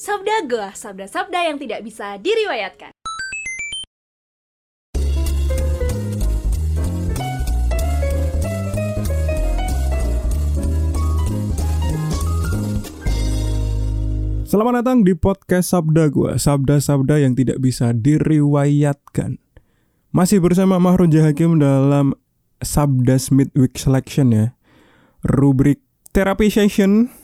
Sabda Goa, sabda-sabda yang tidak bisa diriwayatkan. Selamat datang di podcast Sabda gua, sabda-sabda yang tidak bisa diriwayatkan. Masih bersama Mahrun Jahakim dalam Sabda Midweek Selection ya. Rubrik Therapy Session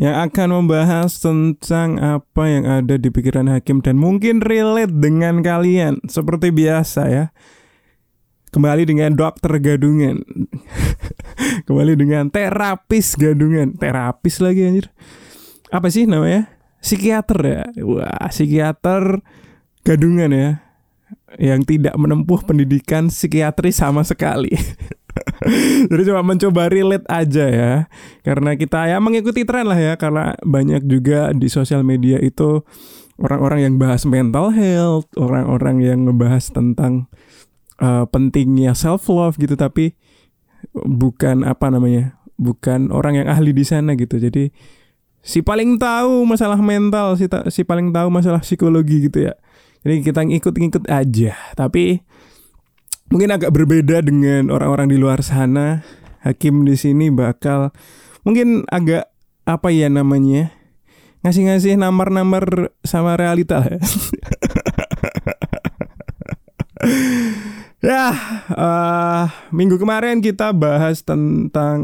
yang akan membahas tentang apa yang ada di pikiran hakim dan mungkin relate dengan kalian seperti biasa ya. Kembali dengan dokter gadungan. Kembali dengan terapis gadungan. Terapis lagi anjir apa sih namanya psikiater ya wah psikiater gadungan ya yang tidak menempuh pendidikan psikiatri sama sekali jadi cuma mencoba relate aja ya. Karena kita ya mengikuti tren lah ya. Karena banyak juga di sosial media itu orang-orang yang bahas mental health orang-orang yang ngebahas tentang uh, pentingnya self love gitu. Tapi bukan apa namanya bukan orang yang ahli di sana gitu. Jadi si paling tahu masalah mental si si paling tahu masalah psikologi gitu ya. Jadi kita ngikut-ngikut aja. Tapi mungkin agak berbeda dengan orang-orang di luar sana. Hakim di sini bakal mungkin agak apa ya namanya ngasih-ngasih namar-namar sama realita ya. ya uh, minggu kemarin kita bahas tentang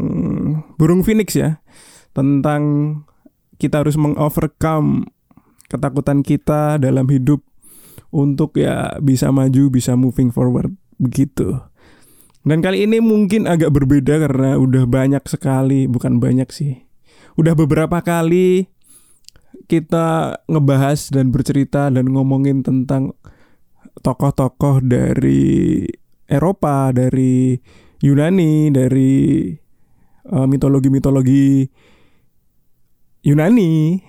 burung phoenix ya. Tentang kita harus mengovercome ketakutan kita dalam hidup untuk ya bisa maju, bisa moving forward begitu. Dan kali ini mungkin agak berbeda karena udah banyak sekali, bukan banyak sih. Udah beberapa kali kita ngebahas dan bercerita dan ngomongin tentang tokoh-tokoh dari Eropa, dari Yunani, dari uh, mitologi-mitologi Yunani,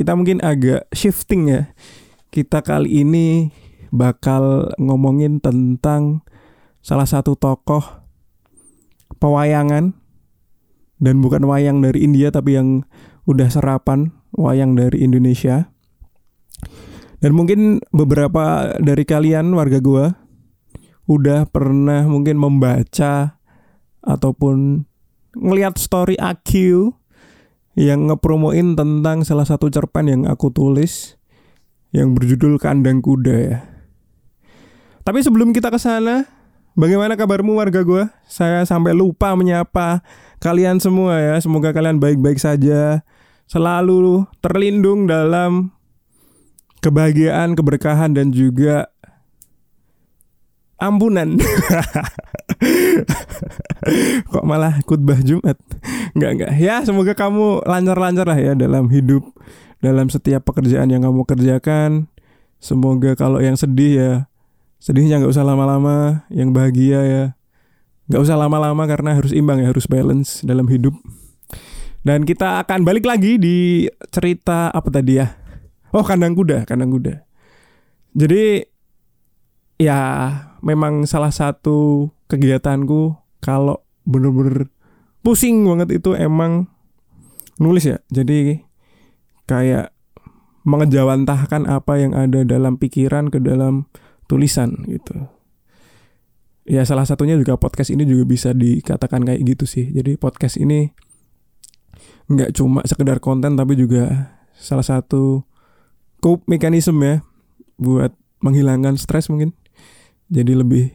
kita mungkin agak shifting ya. Kita kali ini bakal ngomongin tentang salah satu tokoh pewayangan dan bukan wayang dari India tapi yang udah serapan wayang dari Indonesia. Dan mungkin beberapa dari kalian warga gua udah pernah mungkin membaca ataupun ngelihat story AQ yang ngepromoin tentang salah satu cerpen yang aku tulis yang berjudul Kandang Kuda ya. Tapi sebelum kita ke sana, bagaimana kabarmu warga gue? Saya sampai lupa menyapa kalian semua ya. Semoga kalian baik-baik saja, selalu terlindung dalam kebahagiaan, keberkahan dan juga ampunan. Kok malah khutbah Jumat? Enggak enggak. Ya, semoga kamu lancar-lancar lah ya dalam hidup, dalam setiap pekerjaan yang kamu kerjakan. Semoga kalau yang sedih ya sedihnya nggak usah lama-lama, yang bahagia ya nggak usah lama-lama karena harus imbang ya, harus balance dalam hidup. Dan kita akan balik lagi di cerita apa tadi ya? Oh, kandang kuda, kandang kuda. Jadi ya memang salah satu kegiatanku kalau bener-bener pusing banget itu emang nulis ya. Jadi kayak mengejawantahkan apa yang ada dalam pikiran ke dalam tulisan gitu. Ya salah satunya juga podcast ini juga bisa dikatakan kayak gitu sih. Jadi podcast ini nggak cuma sekedar konten tapi juga salah satu cope mekanisme ya buat menghilangkan stres mungkin. Jadi lebih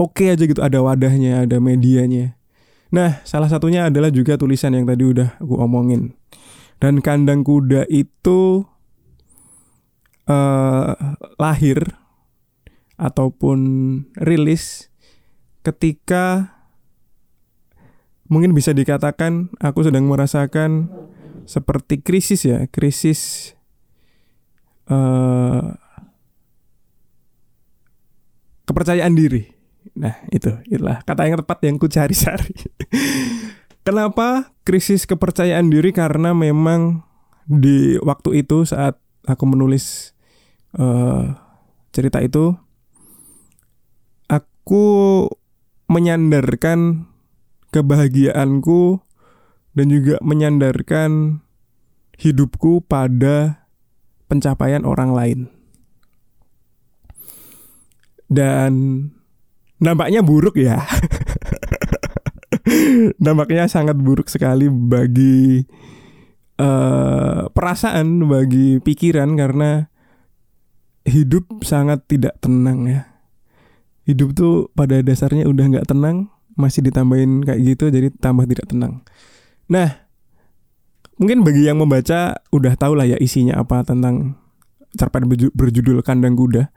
oke okay aja gitu ada wadahnya, ada medianya. Nah, salah satunya adalah juga tulisan yang tadi udah aku omongin. Dan kandang kuda itu uh, lahir ataupun rilis ketika mungkin bisa dikatakan aku sedang merasakan seperti krisis ya, krisis uh, kepercayaan diri Nah itu itulah kata yang tepat yang ku cari-cari. Kenapa krisis kepercayaan diri? Karena memang di waktu itu saat aku menulis uh, cerita itu, aku menyandarkan kebahagiaanku dan juga menyandarkan hidupku pada pencapaian orang lain. Dan nampaknya buruk ya. nampaknya sangat buruk sekali bagi uh, perasaan, bagi pikiran karena hidup sangat tidak tenang ya. Hidup tuh pada dasarnya udah nggak tenang, masih ditambahin kayak gitu jadi tambah tidak tenang. Nah, mungkin bagi yang membaca udah tahu lah ya isinya apa tentang cerpen berjudul Kandang Kuda.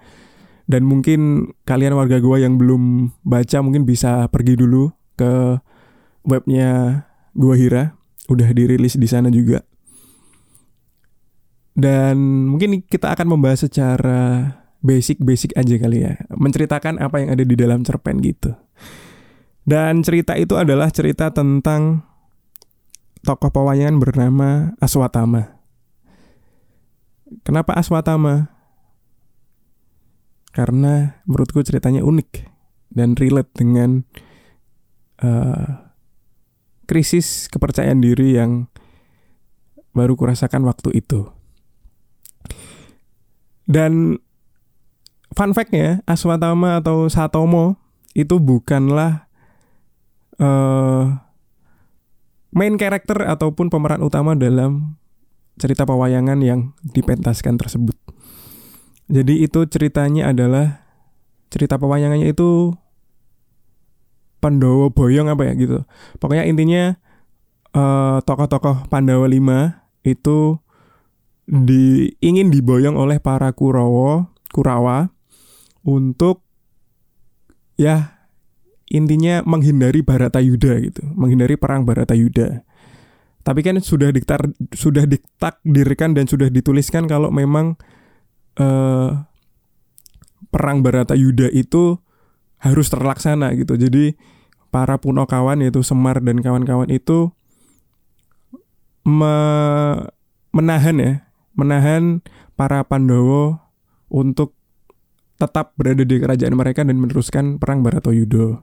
Dan mungkin kalian warga gua yang belum baca mungkin bisa pergi dulu ke webnya Gua Hira. Udah dirilis di sana juga. Dan mungkin kita akan membahas secara basic-basic aja kali ya. Menceritakan apa yang ada di dalam cerpen gitu. Dan cerita itu adalah cerita tentang tokoh pewayangan bernama Aswatama. Kenapa Aswatama? Karena menurutku ceritanya unik dan relate dengan uh, krisis kepercayaan diri yang baru kurasakan waktu itu. Dan fun fact-nya, Aswatama atau Satomo itu bukanlah uh, main karakter ataupun pemeran utama dalam cerita pewayangan yang dipentaskan tersebut. Jadi itu ceritanya adalah cerita pewayangannya itu Pandawa Boyong apa ya gitu. Pokoknya intinya tokoh tokoh-tokoh Pandawa 5 itu di ingin diboyong oleh para Kurawa, Kurawa untuk ya intinya menghindari Baratayuda gitu, menghindari perang Baratayuda. Tapi kan sudah diktar sudah ditakdirkan dan sudah dituliskan kalau memang uh, perang Baratayuda itu harus terlaksana gitu. Jadi para punokawan yaitu Semar dan kawan-kawan itu me menahan ya, menahan para Pandowo untuk tetap berada di kerajaan mereka dan meneruskan perang Baratayuda.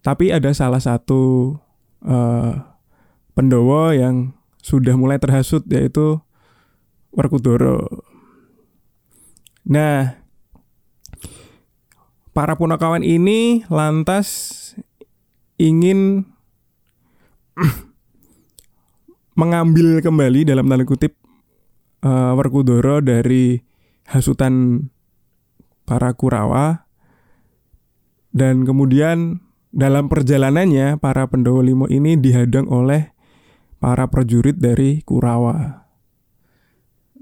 Tapi ada salah satu uh, pendowo yang sudah mulai terhasut yaitu Werkudara. Nah, para punakawan ini lantas ingin mengambil kembali dalam tanda kutip uh, Werkudara dari hasutan para Kurawa dan kemudian dalam perjalanannya, para Pendowo Limo ini dihadang oleh para prajurit dari Kurawa.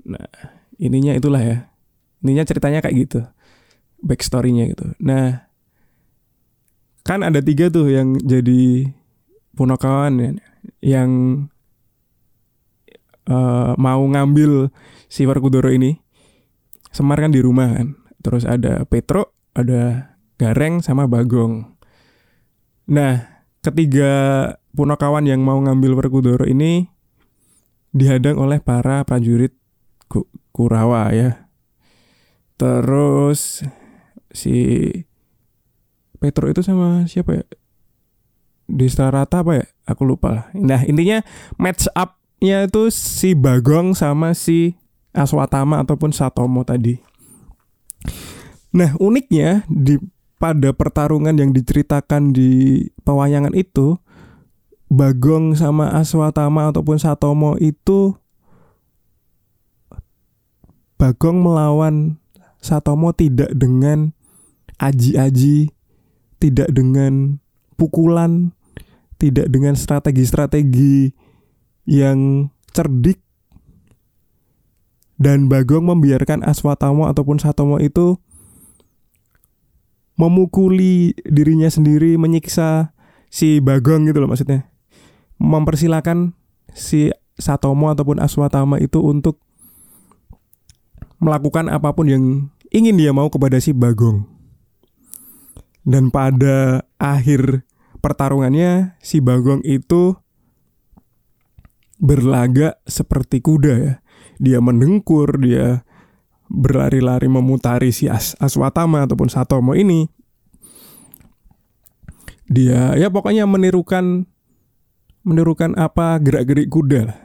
Nah, ininya itulah ya. Ininya ceritanya kayak gitu. Backstory-nya gitu. Nah, kan ada tiga tuh yang jadi punokawan ya, yang uh, mau ngambil si Warkudoro ini. Semar kan di rumah kan. Terus ada Petro, ada Gareng sama Bagong. Nah, ketiga punakawan yang mau ngambil Werkudara ini dihadang oleh para prajurit Kurawa ya. Terus si Petro itu sama siapa ya? Rata apa ya? Aku lupa. Nah, intinya match up-nya itu si Bagong sama si Aswatama ataupun Satomo tadi. Nah, uniknya di pada pertarungan yang diceritakan di pewayangan itu Bagong sama Aswatama ataupun Satomo itu Bagong melawan Satomo tidak dengan aji-aji, tidak dengan pukulan, tidak dengan strategi-strategi yang cerdik dan Bagong membiarkan Aswatama ataupun Satomo itu memukuli dirinya sendiri, menyiksa si Bagong gitu loh maksudnya. Mempersilahkan si Satomo ataupun Aswatama itu untuk melakukan apa pun yang ingin dia mau kepada si Bagong. Dan pada akhir pertarungannya si Bagong itu berlaga seperti kuda ya. Dia mendengkur, dia berlari-lari memutari si As Aswatama ataupun Satomo ini dia ya pokoknya menirukan menirukan apa gerak-gerik kuda lah.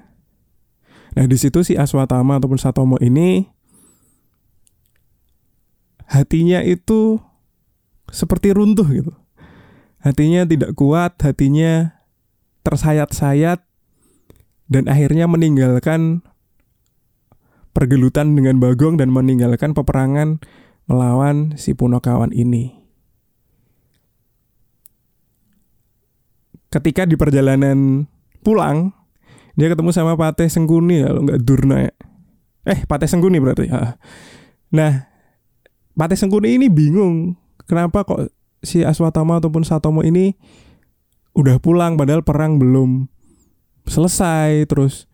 Nah di situ si Aswatama ataupun Satomo ini hatinya itu seperti runtuh gitu. Hatinya tidak kuat, hatinya tersayat-sayat dan akhirnya meninggalkan pergelutan dengan Bagong dan meninggalkan peperangan melawan si Punokawan ini. Ketika di perjalanan pulang, dia ketemu sama Pateh Sengkuni kalau nggak Durna ya. Eh, Pateh Sengkuni berarti. Nah, Pateh Sengkuni ini bingung kenapa kok si Aswatama ataupun Satomo ini udah pulang padahal perang belum selesai terus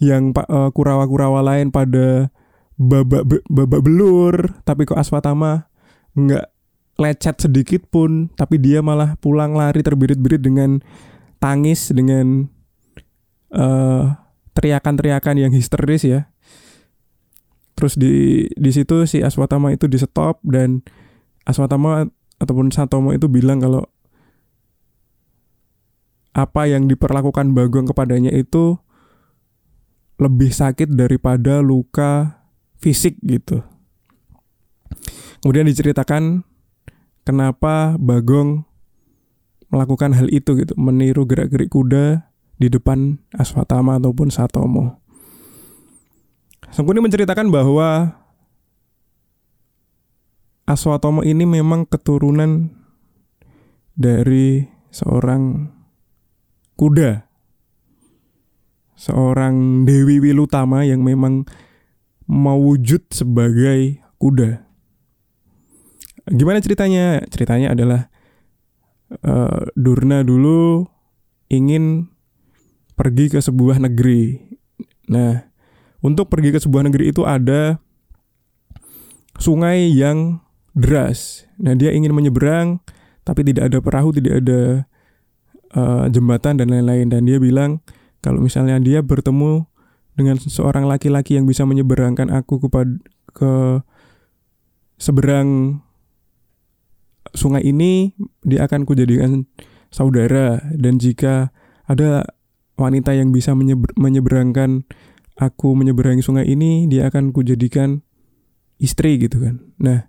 yang uh, kurawa-kurawa lain pada babak babak belur tapi kok Aswatama nggak lecet sedikit pun tapi dia malah pulang lari terbirit-birit dengan tangis dengan teriakan teriakan-teriakan yang histeris ya. Terus di di situ si Aswatama itu di stop dan Aswatama ataupun Satomo itu bilang kalau apa yang diperlakukan Bagong kepadanya itu lebih sakit daripada luka fisik gitu. Kemudian diceritakan kenapa Bagong melakukan hal itu gitu, meniru gerak-gerik kuda di depan Aswatama ataupun Satomo. Sengkuni menceritakan bahwa Aswatomo ini memang keturunan dari seorang kuda. Seorang Dewi Wilutama yang memang mewujud sebagai kuda. Gimana ceritanya? Ceritanya adalah uh, Durna dulu ingin pergi ke sebuah negeri. Nah, untuk pergi ke sebuah negeri itu ada sungai yang deras. Nah, dia ingin menyeberang tapi tidak ada perahu, tidak ada uh, jembatan dan lain-lain. Dan dia bilang kalau misalnya dia bertemu dengan seorang laki-laki yang bisa menyeberangkan aku kepada ke seberang sungai ini dia akan kujadikan saudara. Dan jika ada wanita yang bisa menyeber menyeberangkan aku menyeberangi sungai ini dia akan kujadikan istri gitu kan. Nah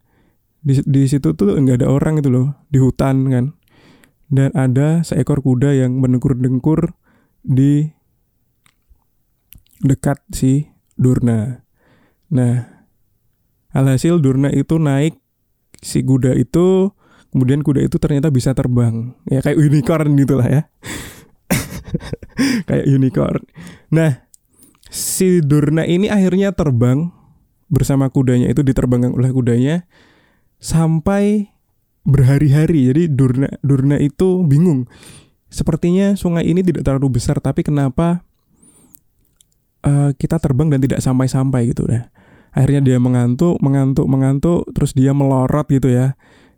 di di situ tuh nggak ada orang itu loh di hutan kan dan ada seekor kuda yang mendengkur-dengkur di dekat si Durna. Nah, alhasil Durna itu naik si kuda itu, kemudian kuda itu ternyata bisa terbang. Ya kayak unicorn gitulah ya. kayak unicorn. Nah, si Durna ini akhirnya terbang bersama kudanya itu diterbangkan oleh kudanya sampai berhari-hari. Jadi Durna Durna itu bingung. Sepertinya sungai ini tidak terlalu besar, tapi kenapa uh, kita terbang dan tidak sampai-sampai gitu ya. Akhirnya dia mengantuk, mengantuk, mengantuk, terus dia melorot gitu ya.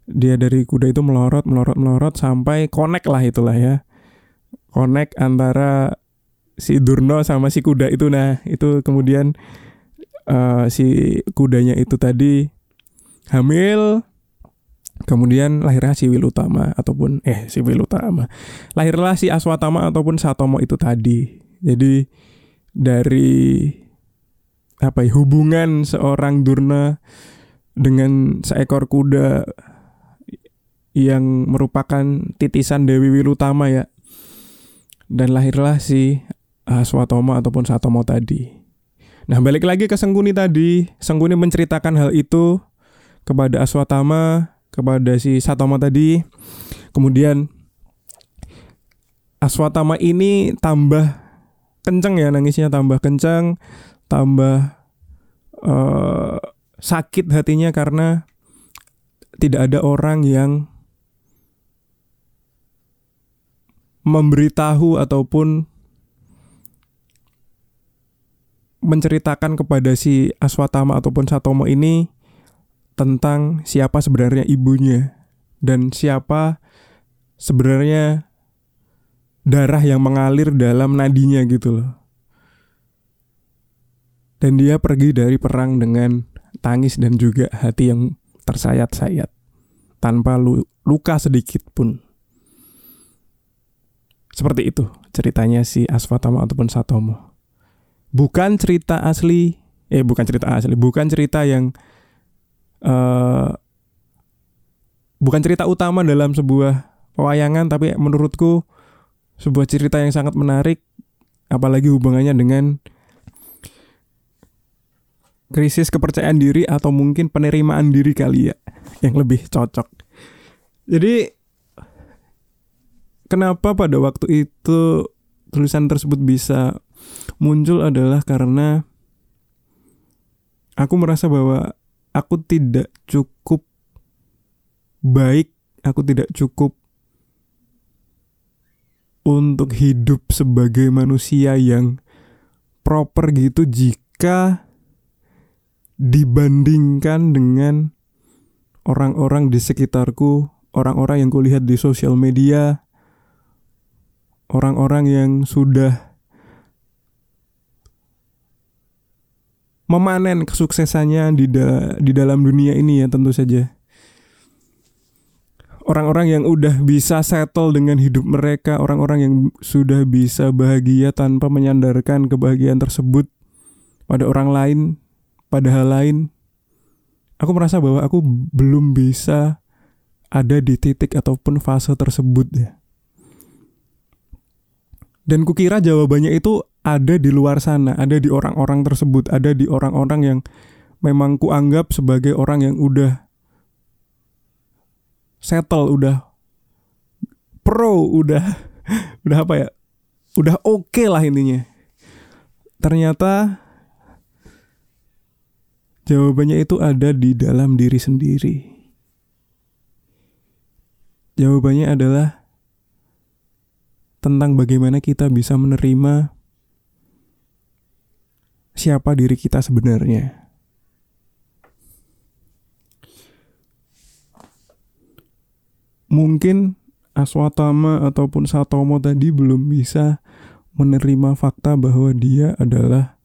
Dia dari kuda itu melorot, melorot, melorot sampai connect lah itulah ya. Connect antara si Durno sama si kuda itu nah itu kemudian uh, si kudanya itu tadi hamil kemudian lahirnya si Wilutama ataupun eh si Wilutama lahirlah si Aswatama ataupun Satomo itu tadi. Jadi dari apa ya hubungan seorang Durna dengan seekor kuda yang merupakan titisan Dewi Wilutama ya. Dan lahirlah si Aswatoma ataupun Satomo tadi. Nah balik lagi ke Sengkuni tadi, Sengkuni menceritakan hal itu kepada Aswatama, kepada si Satoma tadi. Kemudian Aswatama ini tambah kenceng ya nangisnya, tambah kenceng, tambah uh, sakit hatinya karena tidak ada orang yang memberitahu ataupun menceritakan kepada si Aswatama ataupun Satomo ini tentang siapa sebenarnya ibunya dan siapa sebenarnya darah yang mengalir dalam nadinya gitu loh. Dan dia pergi dari perang dengan tangis dan juga hati yang tersayat-sayat tanpa luka sedikit pun. Seperti itu ceritanya si Aswatama ataupun Satomo. bukan cerita asli eh bukan cerita asli bukan cerita yang uh, bukan cerita utama dalam sebuah pewayangan tapi menurutku sebuah cerita yang sangat menarik apalagi hubungannya dengan krisis kepercayaan diri atau mungkin penerimaan diri kali ya yang lebih cocok. Jadi kenapa pada waktu itu tulisan tersebut bisa muncul adalah karena aku merasa bahwa aku tidak cukup baik, aku tidak cukup untuk hidup sebagai manusia yang proper gitu jika dibandingkan dengan orang-orang di sekitarku, orang-orang yang kulihat di sosial media, orang-orang yang sudah memanen kesuksesannya di da di dalam dunia ini ya tentu saja orang-orang yang udah bisa settle dengan hidup mereka, orang-orang yang sudah bisa bahagia tanpa menyandarkan kebahagiaan tersebut pada orang lain, pada hal lain. Aku merasa bahwa aku belum bisa ada di titik ataupun fase tersebut ya. Dan kukira jawabannya itu ada di luar sana, ada di orang-orang tersebut, ada di orang-orang yang memang kuanggap sebagai orang yang udah settle udah pro udah udah apa ya udah oke okay lah intinya. Ternyata jawabannya itu ada di dalam diri sendiri. Jawabannya adalah tentang bagaimana kita bisa menerima siapa diri kita sebenarnya. mungkin Aswatama ataupun Satomo tadi belum bisa menerima fakta bahwa dia adalah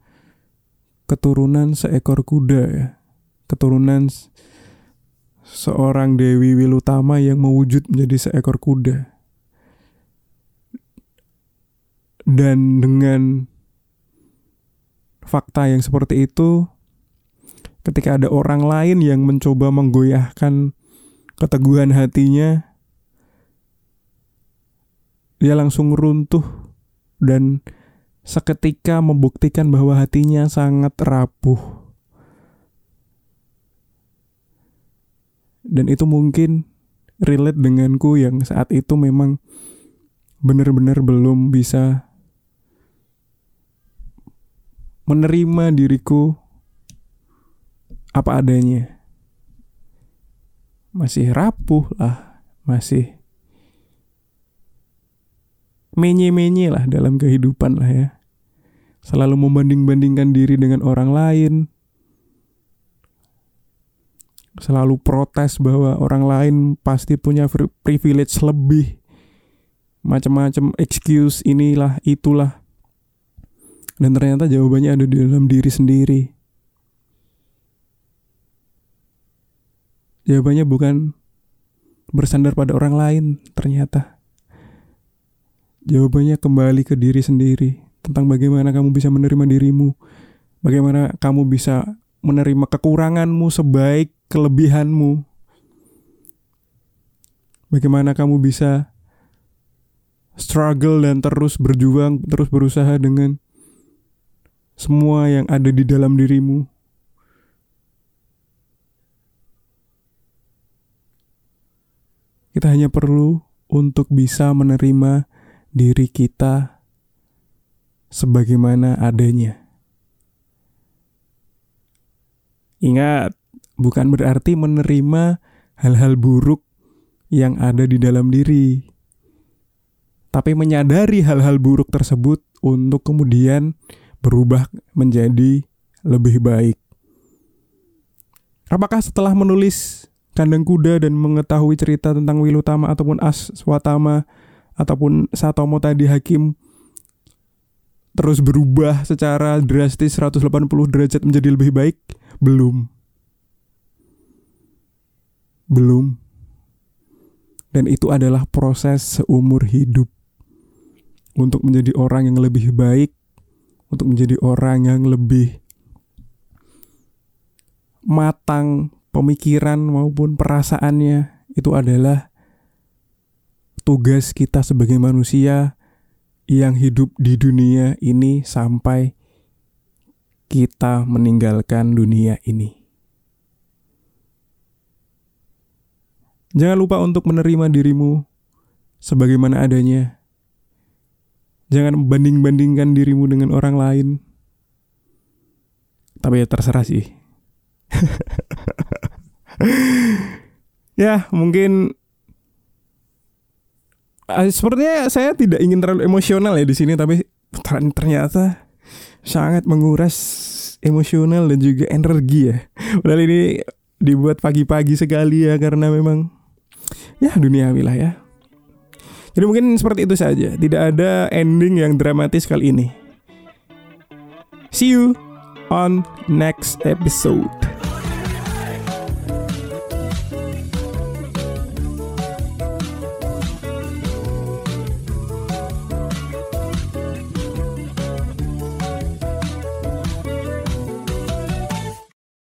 keturunan seekor kuda ya. Keturunan seorang Dewi Wilutama yang mewujud menjadi seekor kuda. Dan dengan fakta yang seperti itu ketika ada orang lain yang mencoba menggoyahkan keteguhan hatinya dia langsung runtuh dan seketika membuktikan bahwa hatinya sangat rapuh. Dan itu mungkin relate denganku yang saat itu memang benar-benar belum bisa menerima diriku apa adanya. Masih rapuh lah, masih menye-menye lah dalam kehidupan lah ya. Selalu membanding-bandingkan diri dengan orang lain. Selalu protes bahwa orang lain pasti punya privilege lebih. Macam-macam excuse inilah itulah. Dan ternyata jawabannya ada di dalam diri sendiri. Jawabannya bukan bersandar pada orang lain ternyata. Jawabannya kembali ke diri sendiri tentang bagaimana kamu bisa menerima dirimu, bagaimana kamu bisa menerima kekuranganmu sebaik kelebihanmu, bagaimana kamu bisa struggle dan terus berjuang, terus berusaha dengan semua yang ada di dalam dirimu. Kita hanya perlu untuk bisa menerima diri kita sebagaimana adanya. Ingat, bukan berarti menerima hal-hal buruk yang ada di dalam diri, tapi menyadari hal-hal buruk tersebut untuk kemudian berubah menjadi lebih baik. Apakah setelah menulis Kandang Kuda dan mengetahui cerita tentang Wilutama ataupun Aswatama ataupun Satomo tadi hakim terus berubah secara drastis 180 derajat menjadi lebih baik? Belum. Belum. Dan itu adalah proses seumur hidup. Untuk menjadi orang yang lebih baik, untuk menjadi orang yang lebih matang pemikiran maupun perasaannya itu adalah tugas kita sebagai manusia yang hidup di dunia ini sampai kita meninggalkan dunia ini. Jangan lupa untuk menerima dirimu sebagaimana adanya. Jangan banding-bandingkan dirimu dengan orang lain. Tapi ya terserah sih. ya, mungkin uh, sepertinya saya tidak ingin terlalu emosional ya di sini tapi ternyata sangat menguras emosional dan juga energi ya. Padahal ini dibuat pagi-pagi sekali ya karena memang ya dunia lah ya. Jadi mungkin seperti itu saja. Tidak ada ending yang dramatis kali ini. See you on next episode.